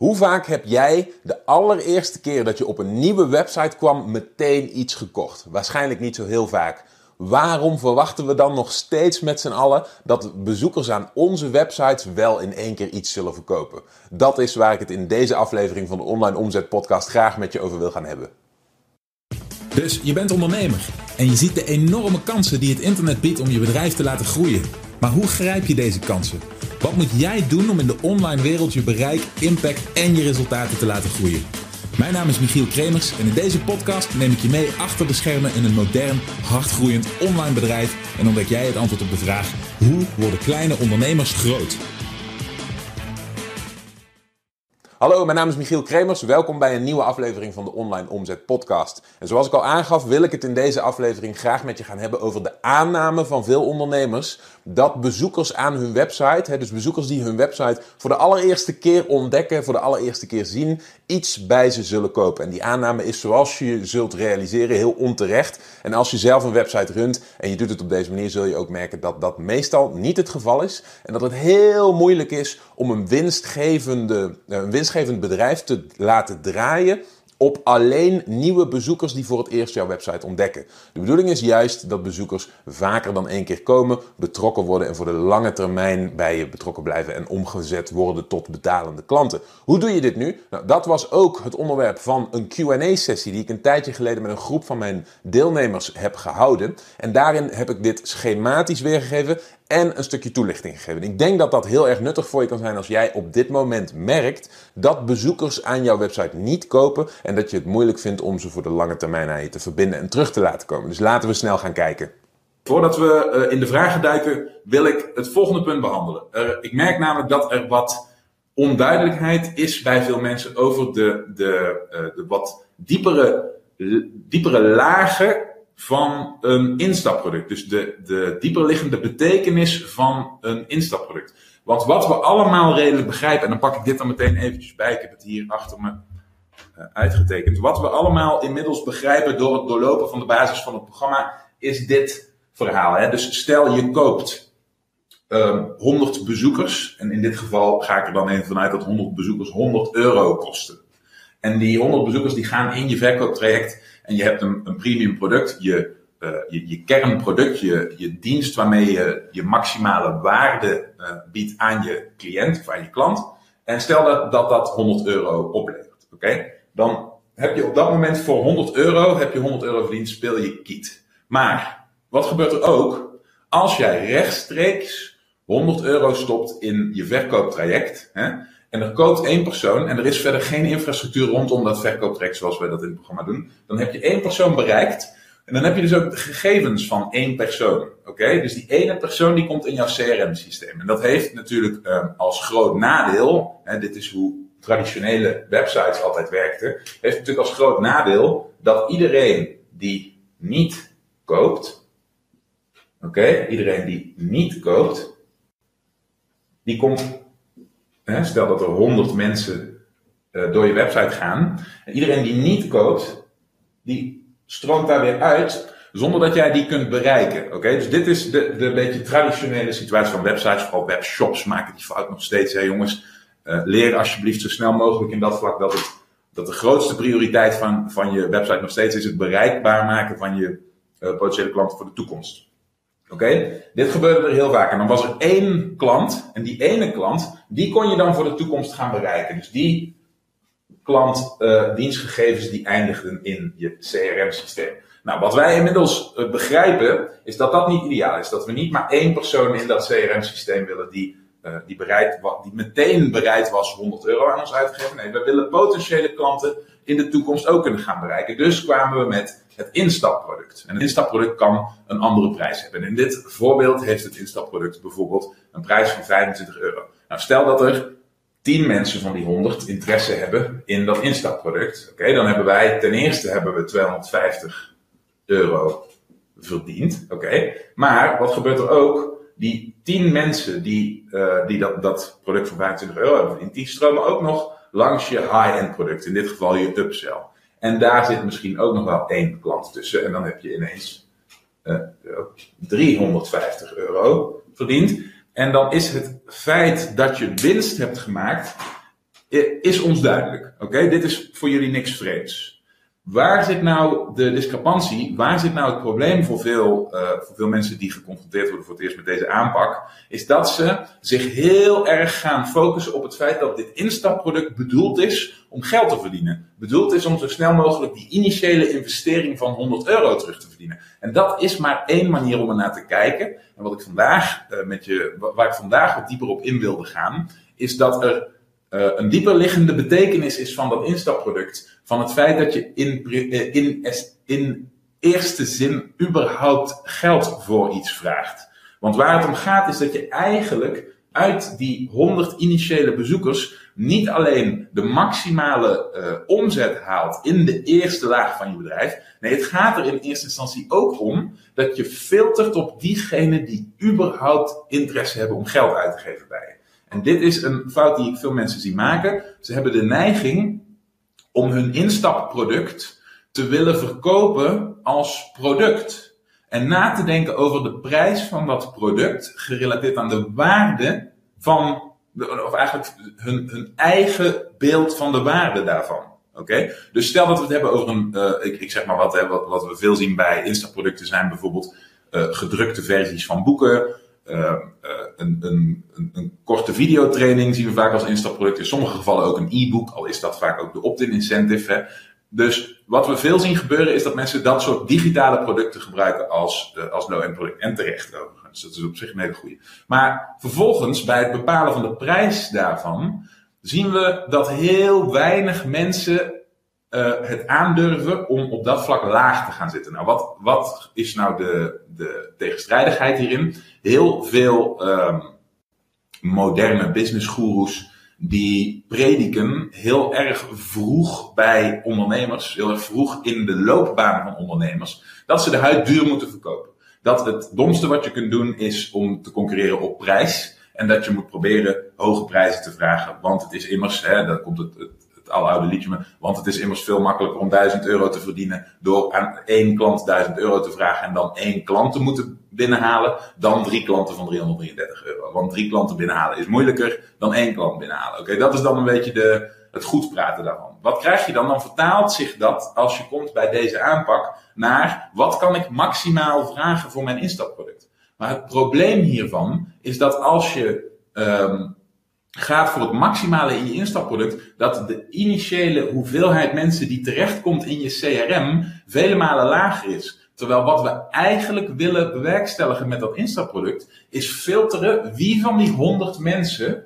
Hoe vaak heb jij de allereerste keer dat je op een nieuwe website kwam meteen iets gekocht? Waarschijnlijk niet zo heel vaak. Waarom verwachten we dan nog steeds met z'n allen dat bezoekers aan onze websites wel in één keer iets zullen verkopen? Dat is waar ik het in deze aflevering van de Online Omzet Podcast graag met je over wil gaan hebben. Dus je bent ondernemer en je ziet de enorme kansen die het internet biedt om je bedrijf te laten groeien. Maar hoe grijp je deze kansen? Wat moet jij doen om in de online wereld je bereik, impact en je resultaten te laten groeien? Mijn naam is Michiel Kremers en in deze podcast neem ik je mee achter de schermen in een modern, hardgroeiend online bedrijf en ontdek jij het antwoord op de vraag: hoe worden kleine ondernemers groot? Hallo, mijn naam is Michiel Kremers. Welkom bij een nieuwe aflevering van de Online Omzet Podcast. En zoals ik al aangaf, wil ik het in deze aflevering graag met je gaan hebben over de aanname van veel ondernemers dat bezoekers aan hun website, dus bezoekers die hun website voor de allereerste keer ontdekken, voor de allereerste keer zien, iets bij ze zullen kopen. En die aanname is, zoals je zult realiseren, heel onterecht. En als je zelf een website runt en je doet het op deze manier, zul je ook merken dat dat meestal niet het geval is. En dat het heel moeilijk is om een winstgevende, een winstgevend bedrijf te laten draaien op alleen nieuwe bezoekers die voor het eerst jouw website ontdekken. De bedoeling is juist dat bezoekers vaker dan één keer komen, betrokken worden en voor de lange termijn bij je betrokken blijven en omgezet worden tot betalende klanten. Hoe doe je dit nu? Nou, dat was ook het onderwerp van een QA-sessie die ik een tijdje geleden met een groep van mijn deelnemers heb gehouden. En daarin heb ik dit schematisch weergegeven en een stukje toelichting gegeven. Ik denk dat dat heel erg nuttig voor je kan zijn als jij op dit moment merkt dat bezoekers aan jouw website niet kopen en dat je het moeilijk vindt om ze voor de lange termijn aan je te verbinden en terug te laten komen. Dus laten we snel gaan kijken. Voordat we eh, in de vragen duiken, wil ik het volgende punt behandelen. ik merk namelijk dat er wat onduidelijkheid is bij veel mensen over de, de, eh, de wat diepere, diepere lagen van een instapproduct. Dus de, de dieperliggende betekenis van een instapproduct. Want wat we allemaal redelijk begrijpen, en dan pak ik dit dan meteen eventjes bij, ik heb het hier achter me uh, uitgetekend. Wat we allemaal inmiddels begrijpen door het doorlopen van de basis van het programma, is dit verhaal. Hè? Dus stel je koopt um, 100 bezoekers, en in dit geval ga ik er dan even vanuit dat 100 bezoekers 100 euro kosten. En die 100 bezoekers die gaan in je verkooptraject en je hebt een, een premium product, je, uh, je, je, kernproduct, je, je dienst waarmee je je maximale waarde uh, biedt aan je cliënt of aan je klant. En stel dat dat, dat 100 euro oplevert. Oké? Dan heb je op dat moment voor 100 euro, heb je 100 euro verdiend, speel je kiet. Maar wat gebeurt er ook als jij rechtstreeks 100 euro stopt in je verkooptraject? Hè, en er koopt één persoon en er is verder geen infrastructuur rondom dat verkooptraject zoals wij dat in het programma doen. Dan heb je één persoon bereikt en dan heb je dus ook de gegevens van één persoon. Oké, Dus die ene persoon die komt in jouw CRM-systeem. En dat heeft natuurlijk um, als groot nadeel, hè, dit is hoe traditionele websites altijd werkten, heeft natuurlijk als groot nadeel dat iedereen die niet koopt, oké, iedereen die niet koopt, die komt stel dat er 100 mensen uh, door je website gaan. En iedereen die niet koopt, die stroomt daar weer uit. Zonder dat jij die kunt bereiken. Oké, dus dit is de, de beetje traditionele situatie van websites. Vooral webshops maken die fout nog steeds. Hè, jongens, uh, leer alsjeblieft zo snel mogelijk in dat vlak dat, het, dat de grootste prioriteit van, van je website nog steeds is het bereikbaar maken van je uh, potentiële klanten voor de toekomst. Oké, dit gebeurde er heel vaak. En dan was er één klant, en die ene klant, die kon je dan voor de toekomst gaan bereiken. Dus die klant uh, dienstgegevens die eindigden in je CRM-systeem. Nou, wat wij inmiddels uh, begrijpen, is dat dat niet ideaal is. Dat we niet maar één persoon in dat CRM-systeem willen die, uh, die, bereid, die meteen bereid was 100 euro aan ons uit te geven. Nee, we willen potentiële klanten in de toekomst ook kunnen gaan bereiken. Dus kwamen we met het instapproduct. En het instapproduct kan een andere prijs hebben. in dit voorbeeld heeft het instapproduct bijvoorbeeld een prijs van 25 euro. Nou, stel dat er 10 mensen van die 100 interesse hebben in dat instapproduct. Oké, dan hebben wij ten eerste hebben we 250 euro verdiend. Oké, maar wat gebeurt er ook? Die 10 mensen die, uh, die dat, dat product van 25 euro hebben verdiend, die stromen ook nog langs je high-end product. In dit geval je upsell. En daar zit misschien ook nog wel één klant tussen. En dan heb je ineens uh, eh, 350 euro verdiend. En dan is het feit dat je winst hebt gemaakt is ons duidelijk. Oké, dit is voor jullie niks vreemds. Waar zit nou de discrepantie? Waar zit nou het probleem voor veel, uh, voor veel mensen die geconfronteerd worden voor het eerst met deze aanpak? Is dat ze zich heel erg gaan focussen op het feit dat dit instapproduct bedoeld is om geld te verdienen. Bedoeld is om zo snel mogelijk die initiële investering van 100 euro terug te verdienen. En dat is maar één manier om er naar te kijken. En wat ik vandaag uh, met je, waar ik vandaag wat dieper op in wilde gaan, is dat er uh, een dieper liggende betekenis is van dat instapproduct. Van het feit dat je in, uh, in, in eerste zin überhaupt geld voor iets vraagt. Want waar het om gaat is dat je eigenlijk uit die 100 initiële bezoekers niet alleen de maximale uh, omzet haalt in de eerste laag van je bedrijf. Nee, het gaat er in eerste instantie ook om dat je filtert op diegenen die überhaupt interesse hebben om geld uit te geven bij je. En dit is een fout die ik veel mensen zie maken. Ze hebben de neiging om hun instapproduct te willen verkopen als product. En na te denken over de prijs van dat product, gerelateerd aan de waarde van, of eigenlijk hun, hun eigen beeld van de waarde daarvan. Oké? Dus stel dat we het hebben over een, uh, ik, ik zeg maar wat, wat, we veel zien bij instapproducten zijn bijvoorbeeld uh, gedrukte versies van boeken, een, een, een, een, korte videotraining zien we vaak als instapproduct. In sommige gevallen ook een e-book, al is dat vaak ook de opt-in incentive. Hè. Dus wat we veel zien gebeuren is dat mensen dat soort digitale producten gebruiken als, uh, als low-end product. En terecht overigens. Dat is op zich een hele goede. Maar vervolgens, bij het bepalen van de prijs daarvan, zien we dat heel weinig mensen uh, het aandurven om op dat vlak laag te gaan zitten. Nou, wat, wat is nou de, de tegenstrijdigheid hierin? Heel veel um, moderne businessgoeroes die prediken heel erg vroeg bij ondernemers, heel erg vroeg in de loopbaan van ondernemers, dat ze de huid duur moeten verkopen. Dat het domste wat je kunt doen is om te concurreren op prijs. En dat je moet proberen hoge prijzen te vragen. Want het is immers, hè, dan komt het aloude liedje. Want het is immers veel makkelijker om 1000 euro te verdienen door aan één klant 1000 euro te vragen en dan één klant te moeten binnenhalen, dan drie klanten van 333 euro. Want drie klanten binnenhalen is moeilijker dan één klant binnenhalen. Oké, dat is dan een beetje de, het goed praten daarvan. Wat krijg je dan? Dan vertaalt zich dat, als je komt bij deze aanpak, naar wat kan ik maximaal vragen voor mijn instapproduct. Maar het probleem hiervan is dat als je um, gaat voor het maximale in je instapproduct, dat de initiële hoeveelheid mensen die terechtkomt in je CRM vele malen lager is. Terwijl wat we eigenlijk willen bewerkstelligen met dat instapproduct, is filteren wie van die 100 mensen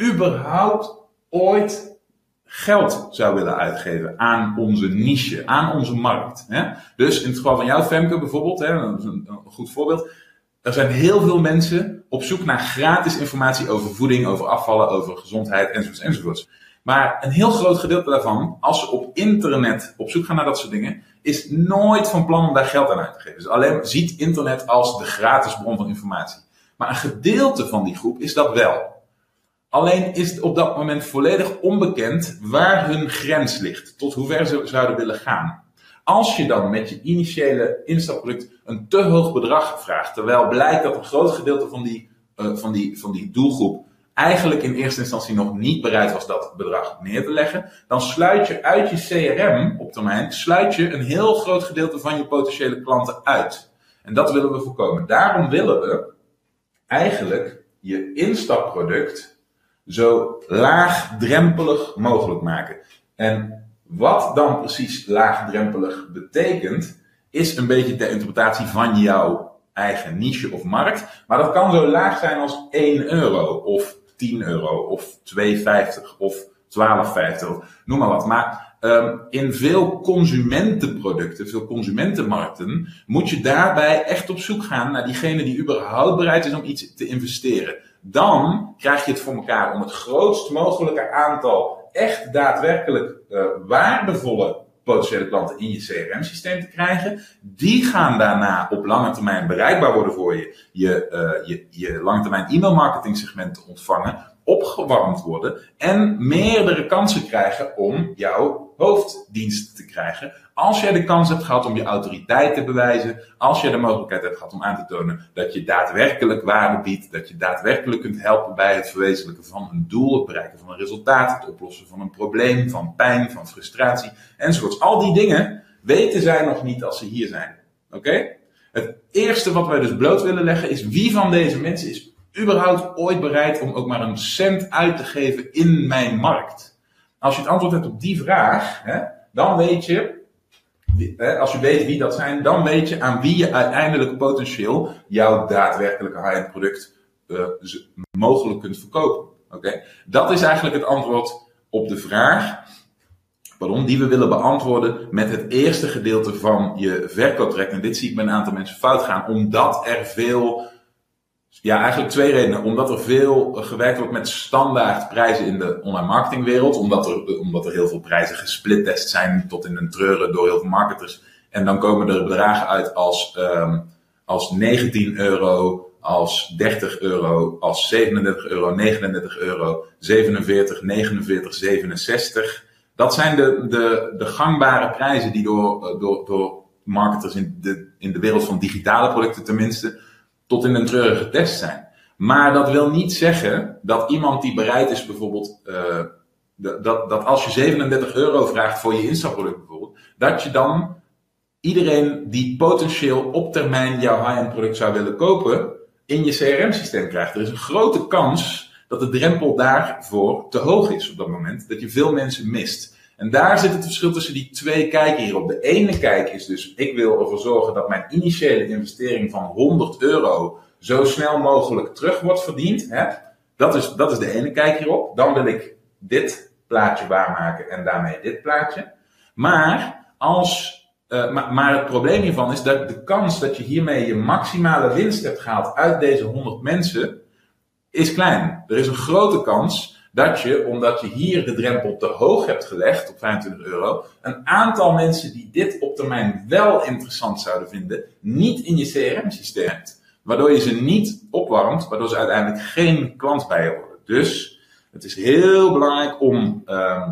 überhaupt ooit geld zou willen uitgeven aan onze niche, aan onze markt. Hè? Dus in het geval van jou, Femke bijvoorbeeld, hè, een, een goed voorbeeld er zijn heel veel mensen op zoek naar gratis informatie over voeding, over afvallen, over gezondheid enzovoorts enzovoorts. Maar een heel groot gedeelte daarvan, als ze op internet op zoek gaan naar dat soort dingen, is nooit van plan om daar geld aan uit te geven. Dus alleen ziet internet als de gratis bron van informatie. Maar een gedeelte van die groep is dat wel. Alleen is het op dat moment volledig onbekend waar hun grens ligt, tot hoe ver ze zouden willen gaan. Als je dan met je initiële instapproduct een te hoog bedrag vraagt, terwijl blijkt dat een groot gedeelte van die, uh, van die, van die doelgroep eigenlijk in eerste instantie nog niet bereid was dat bedrag neer te leggen, dan sluit je uit je CRM op termijn, sluit je een heel groot gedeelte van je potentiële klanten uit. En dat willen we voorkomen. Daarom willen we eigenlijk je instapproduct zo laagdrempelig mogelijk maken. En wat dan precies laagdrempelig betekent, is een beetje de interpretatie van jouw eigen niche of markt. Maar dat kan zo laag zijn als 1 euro of 10 euro of 2,50 of 12,50 noem maar wat. Maar um, in veel consumentenproducten, veel consumentenmarkten, moet je daarbij echt op zoek gaan naar diegene die überhaupt bereid is om iets te investeren. Dan krijg je het voor elkaar om het grootst mogelijke aantal echt daadwerkelijk uh, waardevolle potentiële klanten in je CRM-systeem te krijgen. Die gaan daarna op lange termijn bereikbaar worden voor je. Je, uh, je, je lange termijn e-mailmarketing segment te ontvangen. Opgewarmd worden. En meerdere kansen krijgen om jouw hoofddienst te krijgen. Als jij de kans hebt gehad om je autoriteit te bewijzen, als jij de mogelijkheid hebt gehad om aan te tonen dat je daadwerkelijk waarde biedt, dat je daadwerkelijk kunt helpen bij het verwezenlijken van een doel, het bereiken van een resultaat, het oplossen van een probleem, van pijn, van frustratie, enzovoorts. Al die dingen weten zij nog niet als ze hier zijn. Oké? Het eerste wat wij dus bloot willen leggen is wie van deze mensen is überhaupt ooit bereid om ook maar een cent uit te geven in mijn markt? Als je het antwoord hebt op die vraag, hè, dan weet je, hè, als je weet wie dat zijn, dan weet je aan wie je uiteindelijk potentieel jouw daadwerkelijke high-end product uh, mogelijk kunt verkopen. Oké? Dat is eigenlijk het antwoord op de vraag pardon, die we willen beantwoorden met het eerste gedeelte van je verkooptraject. En dit zie ik bij een aantal mensen fout gaan, omdat er veel ja, eigenlijk twee redenen. Omdat er veel gewerkt wordt met standaard prijzen in de online marketingwereld. Omdat er, omdat er heel veel prijzen gesplittest zijn tot in een treuren door heel veel marketers. En dan komen er bedragen uit als, um, als 19 euro, als 30 euro, als 37 euro, 39 euro, 47, 49, 67. Dat zijn de, de, de gangbare prijzen die door, door, door marketers in de, in de wereld van digitale producten tenminste tot in een treurige test zijn. Maar dat wil niet zeggen dat iemand die bereid is bijvoorbeeld, uh, dat, dat als je 37 euro vraagt voor je instapproduct bijvoorbeeld, dat je dan iedereen die potentieel op termijn jouw high-end product zou willen kopen, in je CRM-systeem krijgt. Er is een grote kans dat de drempel daarvoor te hoog is op dat moment, dat je veel mensen mist. En daar zit het verschil tussen die twee kijken hierop. De ene kijk is dus, ik wil ervoor zorgen dat mijn initiële investering van 100 euro zo snel mogelijk terug wordt verdiend. Hè? Dat, is, dat is de ene kijk hierop. Dan wil ik dit plaatje waarmaken en daarmee dit plaatje. Maar, als, uh, maar, maar het probleem hiervan is dat de kans dat je hiermee je maximale winst hebt gehaald uit deze 100 mensen, is klein. Er is een grote kans dat je, omdat je hier de drempel te hoog hebt gelegd op 25 euro, een aantal mensen die dit op termijn wel interessant zouden vinden, niet in je CRM-systeem hebt. Waardoor je ze niet opwarmt, waardoor ze uiteindelijk geen klant bij je worden. Dus het is heel belangrijk om uh,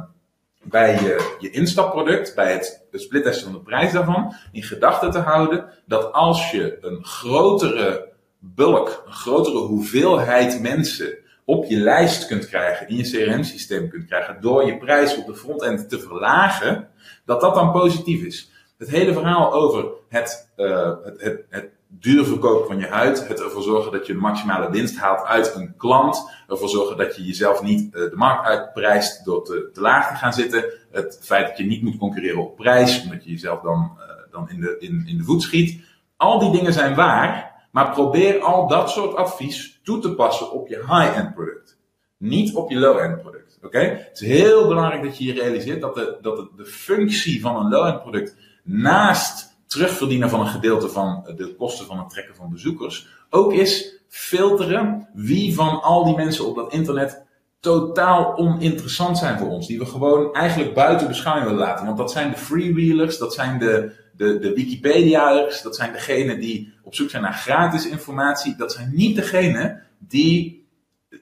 bij je, je instapproduct, bij het, het splittesten van de prijs daarvan, in gedachten te houden dat als je een grotere bulk, een grotere hoeveelheid mensen op je lijst kunt krijgen, in je CRM-systeem kunt krijgen, door je prijs op de frontend te verlagen, dat dat dan positief is. Het hele verhaal over het, uh, het, het, het duur verkopen van je huid, het ervoor zorgen dat je een maximale winst haalt uit een klant, ervoor zorgen dat je jezelf niet uh, de markt uitprijst door te, te, laag te gaan zitten, het feit dat je niet moet concurreren op prijs, omdat je jezelf dan, uh, dan in, de, in, in de voet schiet. Al die dingen zijn waar, maar probeer al dat soort advies toe te passen op je high-end product. Niet op je low-end product. Oké? Het is heel belangrijk dat je je realiseert dat, de, dat de, de functie van een low-end product naast terugverdienen van een gedeelte van de kosten van het trekken van bezoekers, ook is filteren wie van al die mensen op dat internet totaal oninteressant zijn voor ons. Die we gewoon eigenlijk buiten beschouwing willen laten. Want dat zijn de freewheelers, dat zijn de, de, de Wikipedia'ers, dat zijn degenen die op zoek zijn naar gratis informatie. Dat zijn niet degenen die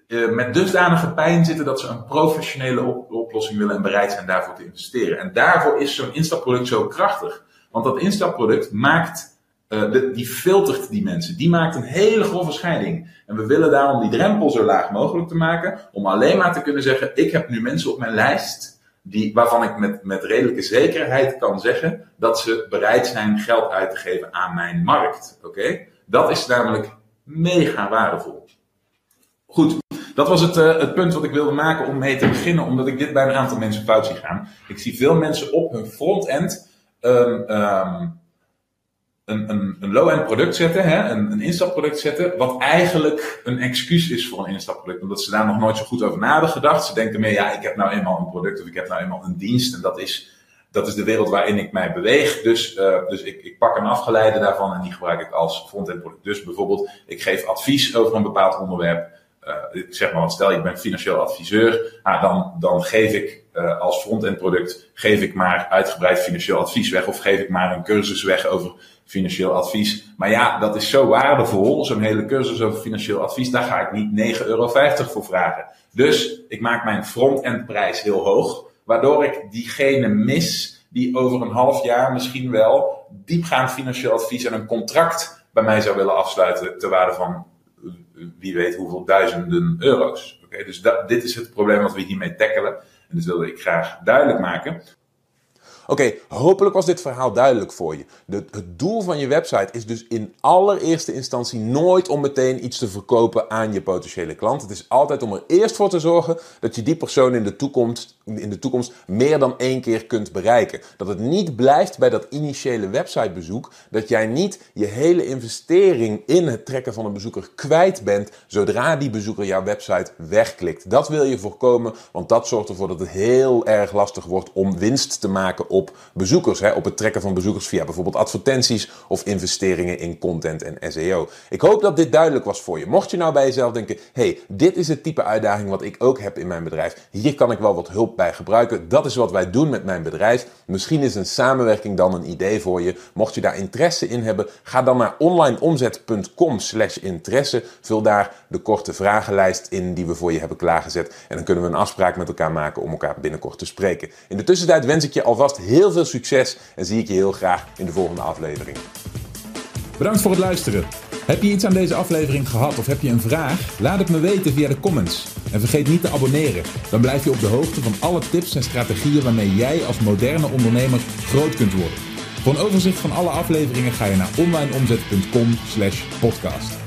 uh, met dusdanige pijn zitten dat ze een professionele op oplossing willen en bereid zijn daarvoor te investeren. En daarvoor is zo'n instapproduct zo krachtig. Want dat instapproduct maakt, de, die filtert die mensen. Die maakt een hele grove scheiding. En we willen daarom die drempel zo laag mogelijk te maken. Om alleen maar te kunnen zeggen, ik heb nu mensen op mijn lijst die, waarvan ik met, met redelijke zekerheid kan zeggen dat ze bereid zijn geld uit te geven aan mijn markt. Oké? Dat is namelijk mega waardevol. Goed, dat was het, uh, het punt wat ik wilde maken om mee te beginnen, omdat ik dit bij een aantal mensen fout zie gaan. Ik zie veel mensen op hun frontend um, een, een, een low-end product zetten, hè, een, een instapproduct zetten, wat eigenlijk een excuus is voor een instapproduct. Omdat ze daar nog nooit zo goed over na hebben gedacht. Ze denken meer, ja, ik heb nou eenmaal een product of ik heb nou eenmaal een dienst en dat is, dat is de wereld waarin ik mij beweeg. Dus, uh, dus ik, ik pak een afgeleide daarvan en die gebruik ik als front-end product. Dus bijvoorbeeld, ik geef advies over een bepaald onderwerp. Uh, zeg maar, stel ik ben financieel adviseur, ah, dan, dan geef ik uh, als front-end product, geef ik maar uitgebreid financieel advies weg of geef ik maar een cursus weg over financieel advies. Maar ja, dat is zo waardevol, zo'n hele cursus over financieel advies, daar ga ik niet 9,50 euro voor vragen. Dus ik maak mijn front-end prijs heel hoog, waardoor ik diegene mis die over een half jaar misschien wel diepgaand financieel advies en een contract bij mij zou willen afsluiten ter waarde van wie weet hoeveel duizenden euro's. Oké, dus dat, dit is het probleem wat we hiermee tackelen. En dat wilde ik graag duidelijk maken. Oké, hopelijk was dit verhaal duidelijk voor je. Het doel van je website is dus in allereerste instantie nooit om meteen iets te verkopen aan je potentiële klant. Het is altijd om er eerst voor te zorgen dat je die persoon in de toekomst, in de toekomst meer dan één keer kunt bereiken. Dat het niet blijft bij dat initiële websitebezoek. Dat jij niet je hele investering in het trekken van een bezoeker kwijt bent zodra die bezoeker jouw website wegklikt. Dat wil je voorkomen, want dat zorgt ervoor dat het heel erg lastig wordt om winst te maken op bezoekers. Hè, op het trekken van bezoekers via bijvoorbeeld advertenties of investeringen in content en SEO. Ik hoop dat dit duidelijk was voor je. Mocht je nou bij jezelf denken: hey, dit is het type uitdaging wat ik ook heb in mijn bedrijf. Hier kan ik wel wat hulp bij gebruiken. Dat is wat wij doen met mijn bedrijf. Misschien is een samenwerking dan een idee voor je. Mocht je daar interesse in hebben, ga dan naar onlineomzet.com/slash interesse. Vul daar de korte vragenlijst in die we voor je hebben klaargezet. En dan kunnen we een afspraak met elkaar maken om elkaar binnenkort te spreken. In de tussentijd wens ik je alvast heel veel succes en zie ik je heel graag in de volgende aflevering. Bedankt voor het luisteren. Heb je iets aan deze aflevering gehad of heb je een vraag? Laat het me weten via de comments. En vergeet niet te abonneren. Dan blijf je op de hoogte van alle tips en strategieën waarmee jij als moderne ondernemer groot kunt worden. Voor een overzicht van alle afleveringen ga je naar onlineomzet.com/podcast.